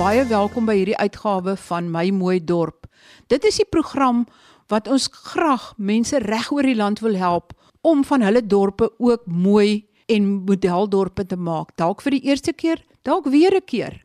baie welkom by hierdie uitgawe van My Mooi Dorp. Dit is die program wat ons graag mense reg oor die land wil help om van hulle dorpe ook mooi en modeldorpe te maak. Dalk vir die eerste keer, dalk weer 'n keer.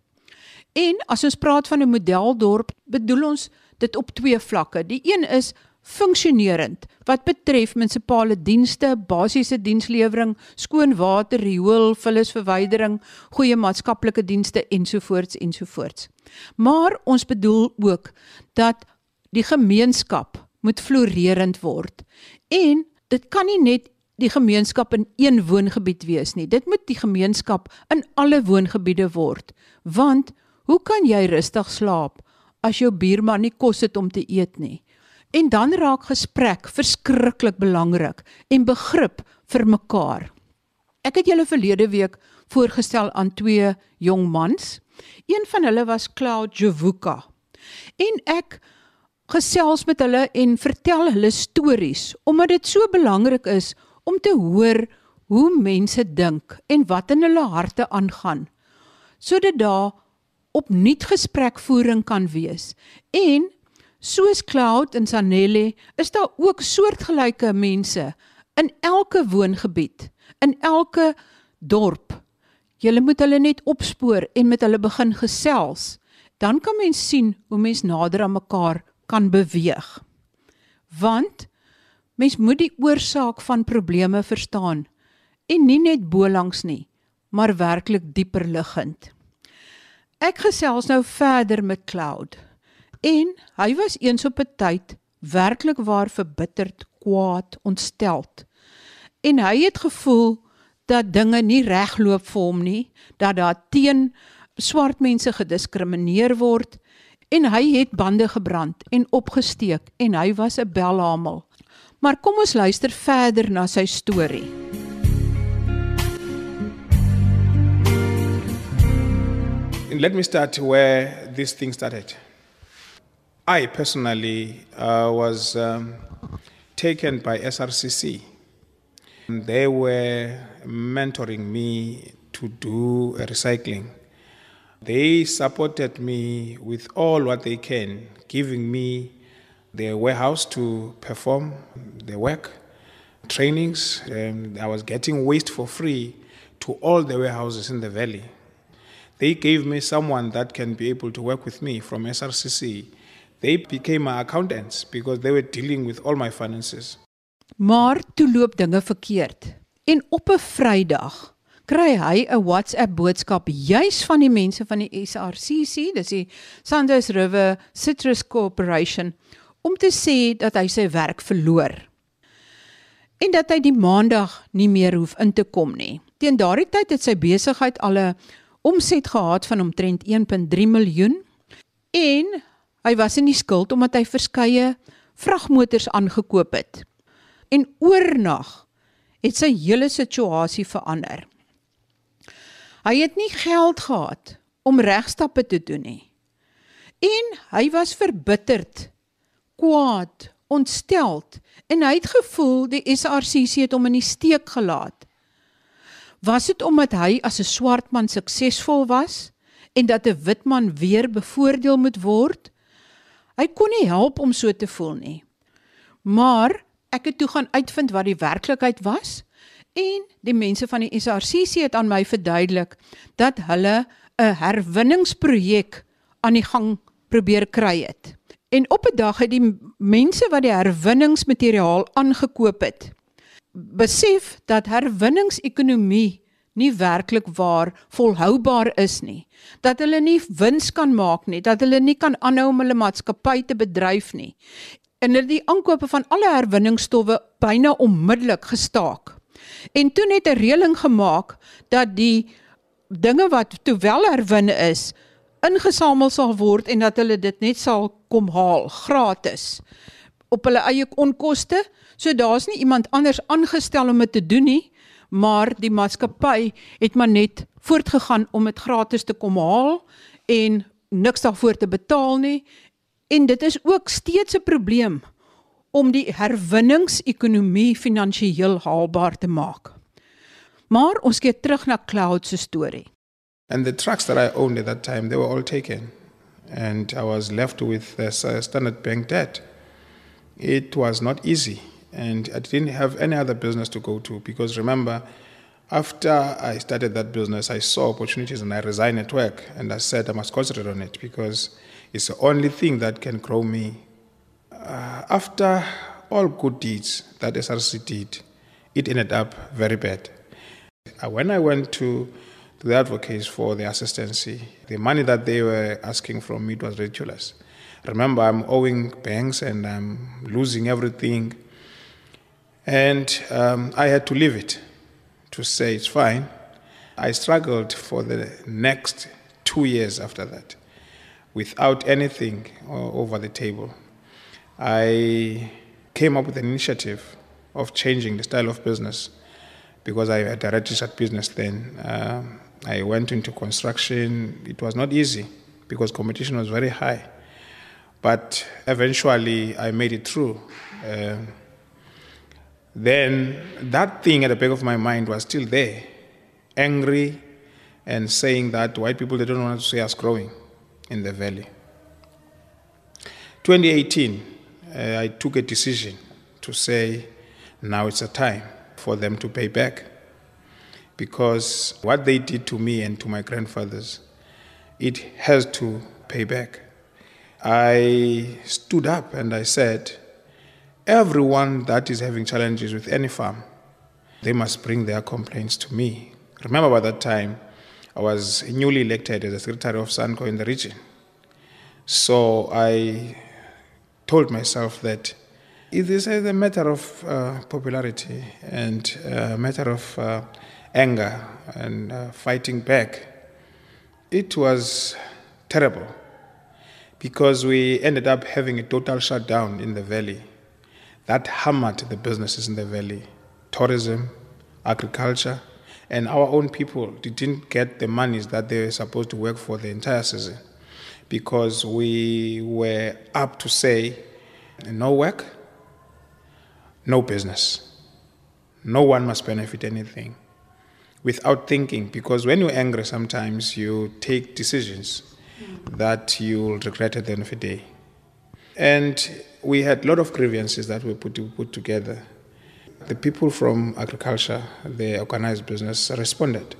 En as ons praat van 'n modeldorp, bedoel ons dit op twee vlakke. Die een is funksionerend wat betref munisipale dienste, basiese dienslewering, skoon water, riool, vullisverwydering, goeie maatskaplike dienste ensovoorts ensovoorts. Maar ons bedoel ook dat die gemeenskap moet floreerend word. En dit kan nie net die gemeenskap in een woongebied wees nie. Dit moet die gemeenskap in alle woongebiede word. Want hoe kan jy rustig slaap as jou buurman nie kos het om te eet nie? En dan raak gesprek verskriklik belangrik en begrip vir mekaar. Ek het julle verlede week voorgestel aan twee jong mans. Een van hulle was Cloud Jovuka. En ek gesels met hulle en vertel hulle stories omdat dit so belangrik is om te hoor hoe mense dink en wat in hulle harte aangaan sodat daar opnuut gesprekvoering kan wees en Soos Cloud en Sanelle is daar ook soortgelyke mense in elke woongebied, in elke dorp. Jy moet hulle net opspoor en met hulle begin gesels. Dan kan mens sien hoe mens nader aan mekaar kan beweeg. Want mens moet die oorsaak van probleme verstaan en nie net bolangs nie, maar werklik dieper liggend. Ek gesels nou verder met Cloud. En hy was eens op 'n tyd werklik waar verbitterd, kwaad, ontsteld. En hy het gevoel dat dinge nie regloop vir hom nie, dat daar teen swart mense gediskrimineer word en hy het bande gebrand en opgesteek en hy was 'n belhamel. Maar kom ons luister verder na sy storie. And let me start where this thing started. I personally uh, was um, taken by SRCC. They were mentoring me to do recycling. They supported me with all what they can, giving me the warehouse to perform the work, trainings. And I was getting waste for free to all the warehouses in the valley. They gave me someone that can be able to work with me from SRCC They became my accountants because they were dealing with all my finances. Maar toe loop dinge verkeerd. En op 'n Vrydag kry hy 'n WhatsApp boodskap juis van die mense van die SRCC, dis die Sanders River Citrus Corporation, om te sê dat hy sy werk verloor. En dat hy die maandag nie meer hoef in te kom nie. Teen daardie tyd het sy besigheid al 'n omset gehad van omtrent 1.3 miljoen en Hy was in die skuld omdat hy verskeie vragmotors aangekoop het. En oornag het sy hele situasie verander. Hy het nie geld gehad om regstappe te doen nie. En hy was verbitterd, kwaad, ontsteld en hy het gevoel die SRCC het hom in die steek gelaat. Was dit omdat hy as 'n swart man suksesvol was en dat 'n wit man weer bevoordeel moet word? Hy kon nie help om so te voel nie. Maar ek het toe gaan uitvind wat die werklikheid was en die mense van die SRCC het aan my verduidelik dat hulle 'n herwinningsprojek aan die gang probeer kry het. En op 'n dag het die mense wat die herwinningsmateriaal aangekoop het, besef dat herwinningsekonomie nie werklik waar volhoubaar is nie. Dat hulle nie wins kan maak nie, dat hulle nie kan aanhou om hulle maatskappy te bedryf nie. En hulle die aankope van alle herwinningsstowwe byna onmiddellik gestaak. En toe net 'n reëling gemaak dat die dinge wat toewel herwin is, ingesamel sal word en dat hulle dit net sal kom haal gratis op hulle eie onkoste. So daar's nie iemand anders aangestel om dit te doen nie maar die maatskappy het maar net voortgegaan om dit gratis te kom haal en niks daarvoor te betaal nie. En dit is ook steeds 'n probleem om die herwinningsekonomie finansiëel haalbaar te maak. Maar ons kyk terug na Cloud se storie. And the trucks that I owned at that time, they were all taken. And I was left with uh, Standard Bank debt. It was not easy. And I didn't have any other business to go to because remember, after I started that business, I saw opportunities and I resigned at work. And I said I must concentrate on it because it's the only thing that can grow me. Uh, after all good deeds that SRC did, it ended up very bad. Uh, when I went to, to the advocates for the assistancy, the money that they were asking from me was ridiculous. Remember, I'm owing banks and I'm losing everything. And um, I had to leave it to say it's fine. I struggled for the next two years after that without anything over the table. I came up with an initiative of changing the style of business because I had a registered business then. Uh, I went into construction. It was not easy because competition was very high. But eventually I made it through. Uh, then that thing at the back of my mind was still there, angry and saying that white people they don't want to see us growing in the valley. 2018, uh, I took a decision to say now it's a time for them to pay back because what they did to me and to my grandfathers, it has to pay back. I stood up and I said, Everyone that is having challenges with any farm, they must bring their complaints to me. Remember, by that time, I was newly elected as a secretary of SANCO in the region. So I told myself that it is a matter of uh, popularity and a matter of uh, anger and uh, fighting back. It was terrible because we ended up having a total shutdown in the valley that hammered the businesses in the valley tourism, agriculture, and our own people didn't get the monies that they were supposed to work for the entire season because we were up to say no work, no business. No one must benefit anything without thinking because when you're angry sometimes you take decisions that you'll regret at the end of the day. And we had a lot of grievances that we put, put together. The people from agriculture, the organized business, responded.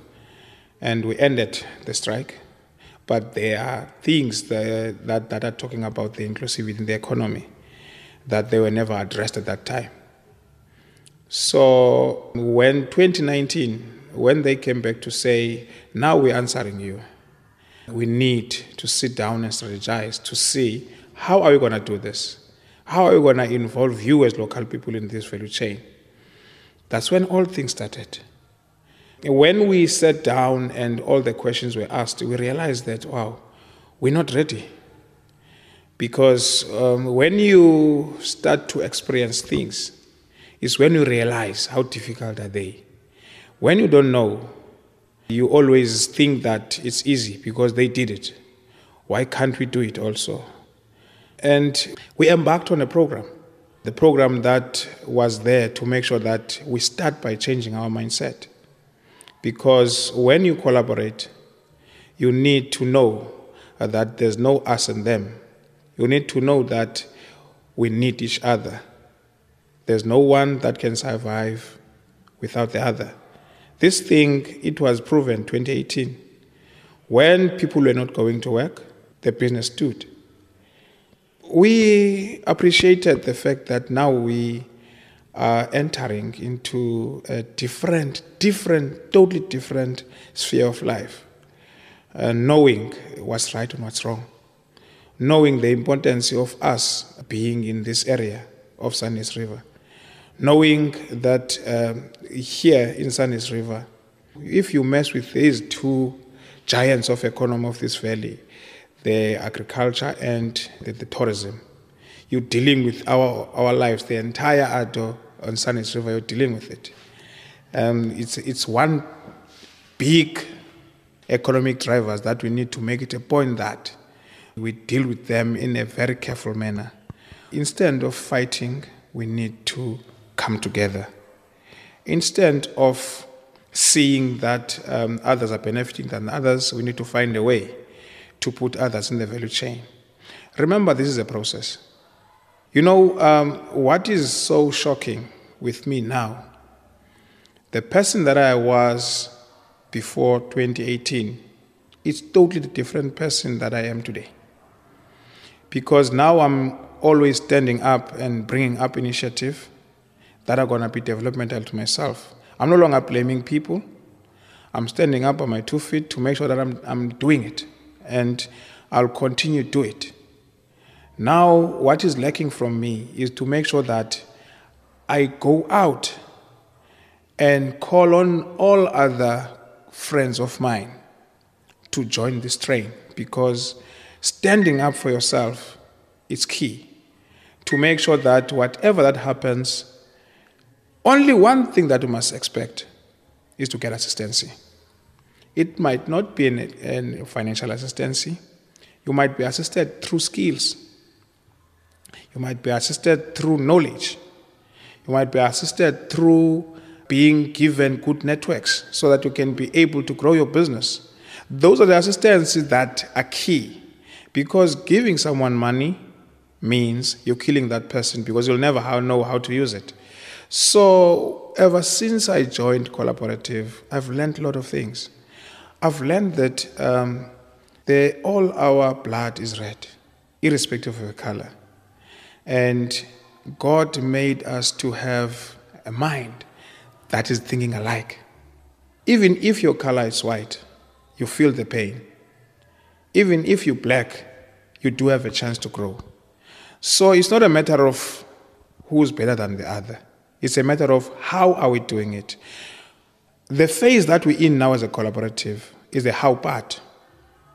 And we ended the strike. But there are things that, that, that are talking about the inclusivity in the economy that they were never addressed at that time. So when 2019, when they came back to say, now we're answering you, we need to sit down and strategize to see how are we going to do this? How are we going to involve you as local people in this value chain? That's when all things started. When we sat down and all the questions were asked, we realized that, wow, we're not ready. Because um, when you start to experience things, it's when you realize how difficult are they. When you don't know, you always think that it's easy because they did it. Why can't we do it also? And we embarked on a program, the program that was there to make sure that we start by changing our mindset. Because when you collaborate, you need to know that there's no us and them. You need to know that we need each other. There's no one that can survive without the other. This thing, it was proven 2018. When people were not going to work, the business stood we appreciated the fact that now we are entering into a different, different, totally different sphere of life, uh, knowing what's right and what's wrong, knowing the importance of us being in this area of Sundays River, knowing that um, here in Sundays River, if you mess with these two giants of economy of this valley, the agriculture and the, the tourism. You're dealing with our, our lives, the entire Addo on Sundays River, you're dealing with it. Um, it's, it's one big economic drivers that we need to make it a point that we deal with them in a very careful manner. Instead of fighting, we need to come together. Instead of seeing that um, others are benefiting than others, we need to find a way to put others in the value chain. Remember, this is a process. You know, um, what is so shocking with me now? The person that I was before 2018 is totally different person that I am today. Because now I'm always standing up and bringing up initiative that are going to be developmental to myself. I'm no longer blaming people. I'm standing up on my two feet to make sure that I'm, I'm doing it. And I'll continue to do it. Now, what is lacking from me is to make sure that I go out and call on all other friends of mine to join this train because standing up for yourself is key to make sure that whatever that happens, only one thing that you must expect is to get assistance. It might not be a financial assistance. You might be assisted through skills. You might be assisted through knowledge. You might be assisted through being given good networks so that you can be able to grow your business. Those are the assistances that are key because giving someone money means you're killing that person because you'll never know how to use it. So, ever since I joined Collaborative, I've learned a lot of things. I've learned that um, all our blood is red, irrespective of the color. And God made us to have a mind that is thinking alike. Even if your color is white, you feel the pain. Even if you're black, you do have a chance to grow. So it's not a matter of who's better than the other. It's a matter of how are we doing it. The phase that we're in now as a collaborative is the how part.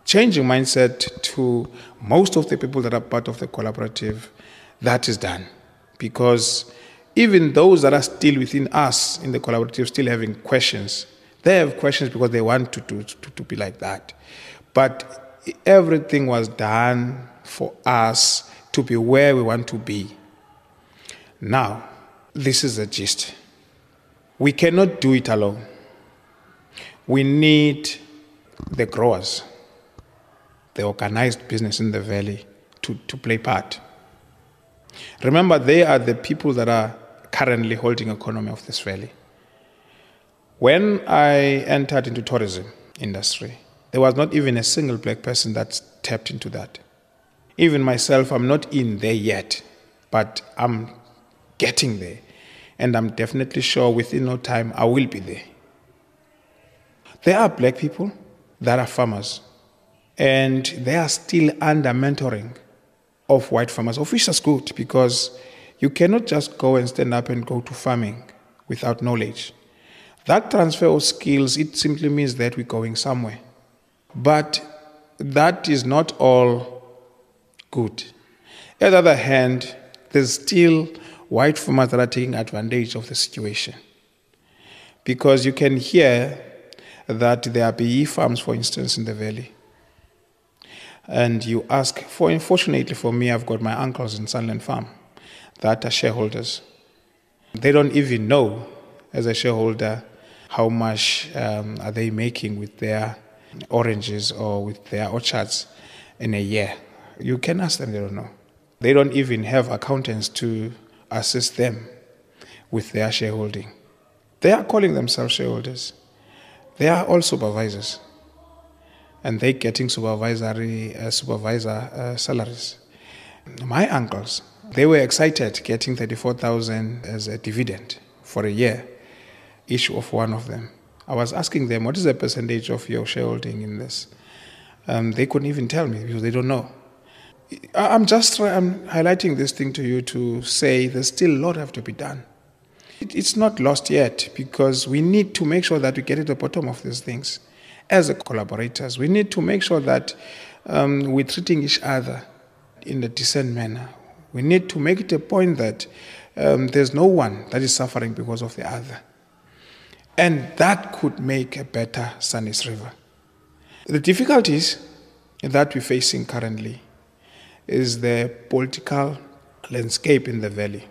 Changing mindset to most of the people that are part of the collaborative, that is done. Because even those that are still within us in the collaborative still having questions, they have questions because they want to, to, to, to be like that. But everything was done for us to be where we want to be. Now, this is the gist. We cannot do it alone. We need the growers, the organized business in the valley to, to play part. Remember, they are the people that are currently holding economy of this valley. When I entered into tourism industry, there was not even a single black person that tapped into that. Even myself, I'm not in there yet, but I'm getting there. And I'm definitely sure within no time I will be there. There are black people that are farmers, and they are still under mentoring of white farmers, of which is good because you cannot just go and stand up and go to farming without knowledge. That transfer of skills, it simply means that we're going somewhere. But that is not all good. On the other hand, there's still white farmers that are taking advantage of the situation. Because you can hear that there are BE farms, for instance, in the valley. And you ask, for unfortunately for me, I've got my uncles in Sunland Farm that are shareholders. They don't even know, as a shareholder, how much um, are they making with their oranges or with their orchards in a year. You can ask them, they don't know. They don't even have accountants to assist them with their shareholding. They are calling themselves shareholders. They are all supervisors, and they're getting supervisory uh, supervisor uh, salaries. My uncles, they were excited getting 34,000 as a dividend for a year, each of one of them. I was asking them, what is the percentage of your shareholding in this? Um, they couldn't even tell me because they don't know. I'm just I'm highlighting this thing to you to say there's still a lot have to be done. It's not lost yet because we need to make sure that we get to the bottom of these things. As collaborators, we need to make sure that um, we're treating each other in a decent manner. We need to make it a point that um, there's no one that is suffering because of the other. And that could make a better Sundays River. The difficulties that we're facing currently is the political landscape in the valley.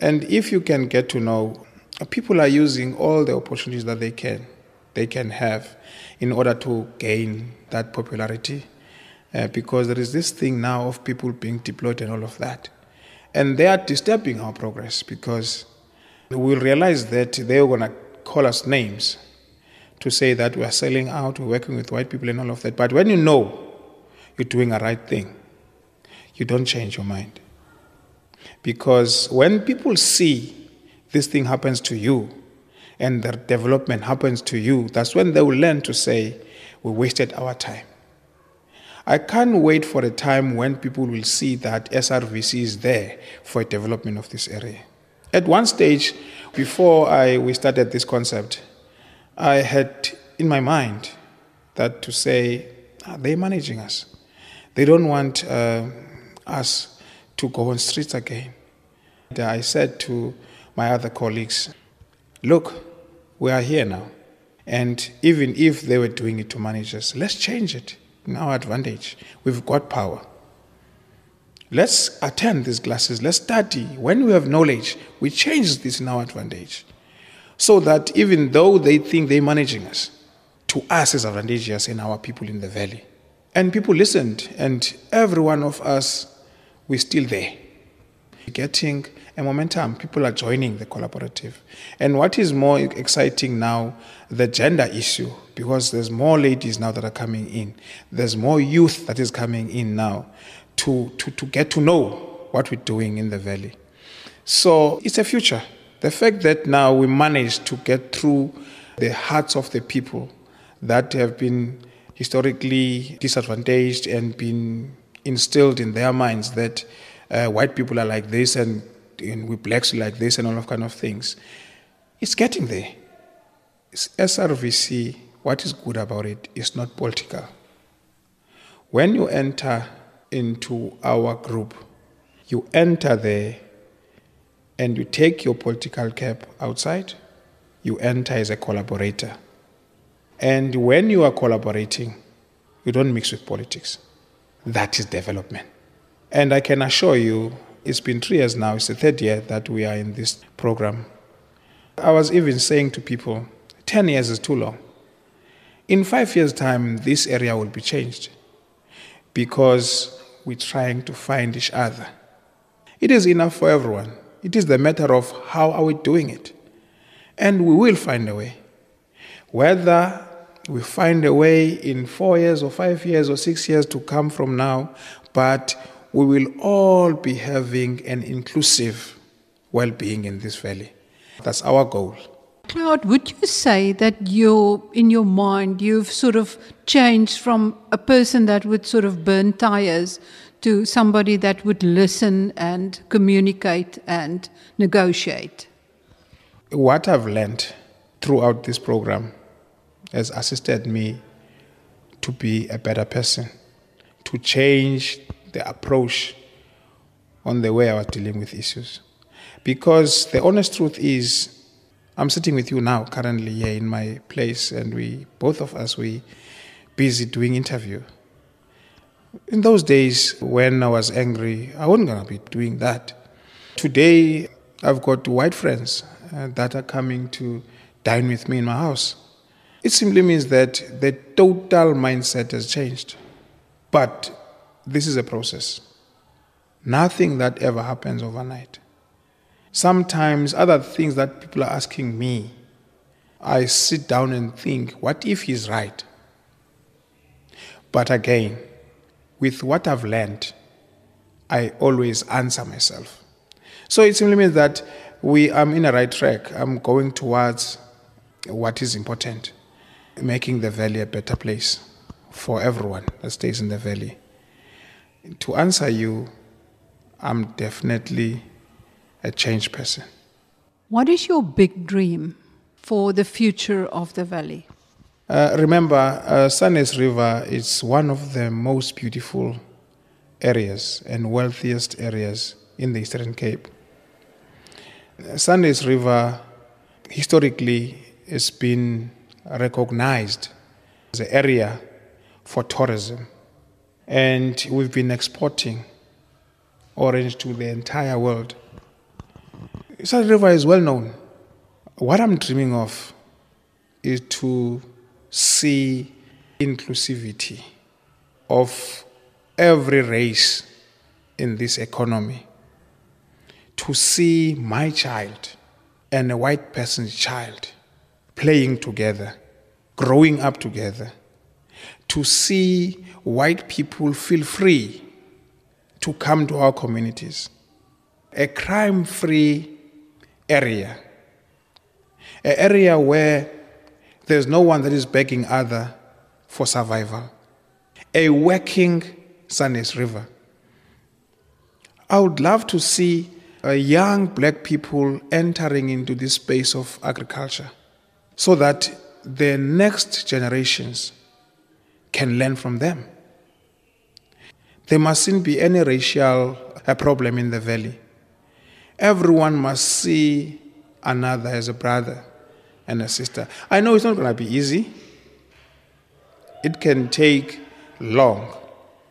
And if you can get to know people are using all the opportunities that they can they can have in order to gain that popularity uh, because there is this thing now of people being deployed and all of that. And they are disturbing our progress because we'll realize that they're going to call us names to say that we're selling out we're working with white people and all of that. But when you know you're doing a right thing you don't change your mind because when people see this thing happens to you and the development happens to you, that's when they will learn to say, We wasted our time. I can't wait for a time when people will see that SRVC is there for development of this area. At one stage, before I, we started this concept, I had in my mind that to say, ah, they're managing us. They don't want uh, us to go on streets again. I said to my other colleagues, look, we are here now. And even if they were doing it to manage us, let's change it in our advantage. We've got power. Let's attend these classes. Let's study. When we have knowledge, we change this in our advantage. So that even though they think they're managing us, to us is advantageous in our people in the valley. And people listened, and every one of us, we're still there. Getting a momentum. People are joining the collaborative. And what is more exciting now, the gender issue, because there's more ladies now that are coming in. There's more youth that is coming in now to, to, to get to know what we're doing in the valley. So it's a future. The fact that now we managed to get through the hearts of the people that have been historically disadvantaged and been instilled in their minds that uh, white people are like this and and we blacks like this and all of kind of things. It's getting there. It's SRVC, what is good about it is not political. When you enter into our group, you enter there and you take your political cap outside, you enter as a collaborator. And when you are collaborating, you don't mix with politics. That is development. And I can assure you it's been three years now, it's the third year that we are in this program. I was even saying to people, 10 years is too long. In five years' time, this area will be changed because we're trying to find each other. It is enough for everyone. It is the matter of how are we doing it. And we will find a way. Whether we find a way in four years or five years or six years to come from now, but we will all be having an inclusive well being in this valley. That's our goal. Claude, would you say that you in your mind you've sort of changed from a person that would sort of burn tires to somebody that would listen and communicate and negotiate? What I've learned throughout this program has assisted me to be a better person, to change the approach on the way I was dealing with issues. Because the honest truth is, I'm sitting with you now, currently here in my place, and we, both of us, we busy doing interview. In those days when I was angry, I wasn't gonna be doing that. Today, I've got white friends uh, that are coming to dine with me in my house. It simply means that the total mindset has changed. But this is a process. Nothing that ever happens overnight. Sometimes, other things that people are asking me, I sit down and think, what if he's right? But again, with what I've learned, I always answer myself. So it simply means that we am in a right track. I'm going towards what is important, making the valley a better place for everyone that stays in the valley. To answer you, I'm definitely a changed person. What is your big dream for the future of the valley? Uh, remember, uh, Sundays River is one of the most beautiful areas and wealthiest areas in the Eastern Cape. Sundays River historically has been recognized as an area for tourism and we've been exporting orange to the entire world. South River is well known What I'm dreaming of is to see inclusivity of every race in this economy. To see my child and a white person's child playing together, growing up together. To see white people feel free to come to our communities. A crime free area. An area where there's no one that is begging other for survival. A working Sundays River. I would love to see young black people entering into this space of agriculture so that the next generations can learn from them. There mustn't be any racial uh, problem in the valley. Everyone must see another as a brother and a sister. I know it's not going to be easy. It can take long,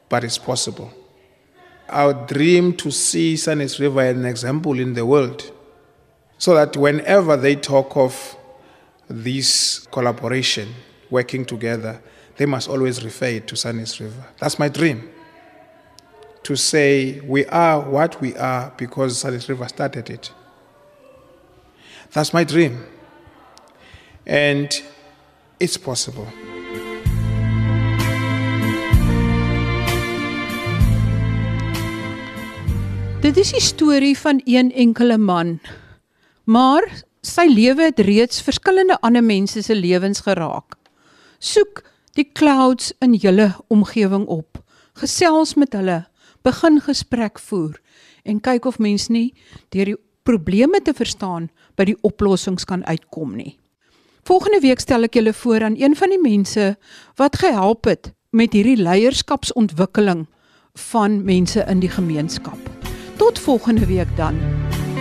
but it's possible. Our dream to see Sundays River an example in the world so that whenever they talk of this collaboration, working together, they must always refer it to Sundays River. That's my dream. To say we are what we are because Sundays River started it. That's my dream. And it's possible. Dit is die storie van een enkele man. Maar sy lewe het reeds verskillende ander mense se lewens geraak. Soek die clouds in julle omgewing op. Gesels met hulle, begin gesprek voer en kyk of mens nie deur die probleme te verstaan by die oplossings kan uitkom nie. Volgende week stel ek julle voor aan een van die mense wat gehelp het met hierdie leierskapsontwikkeling van mense in die gemeenskap. Tot volgende week dan.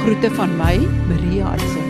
Groete van my, Maria Adse.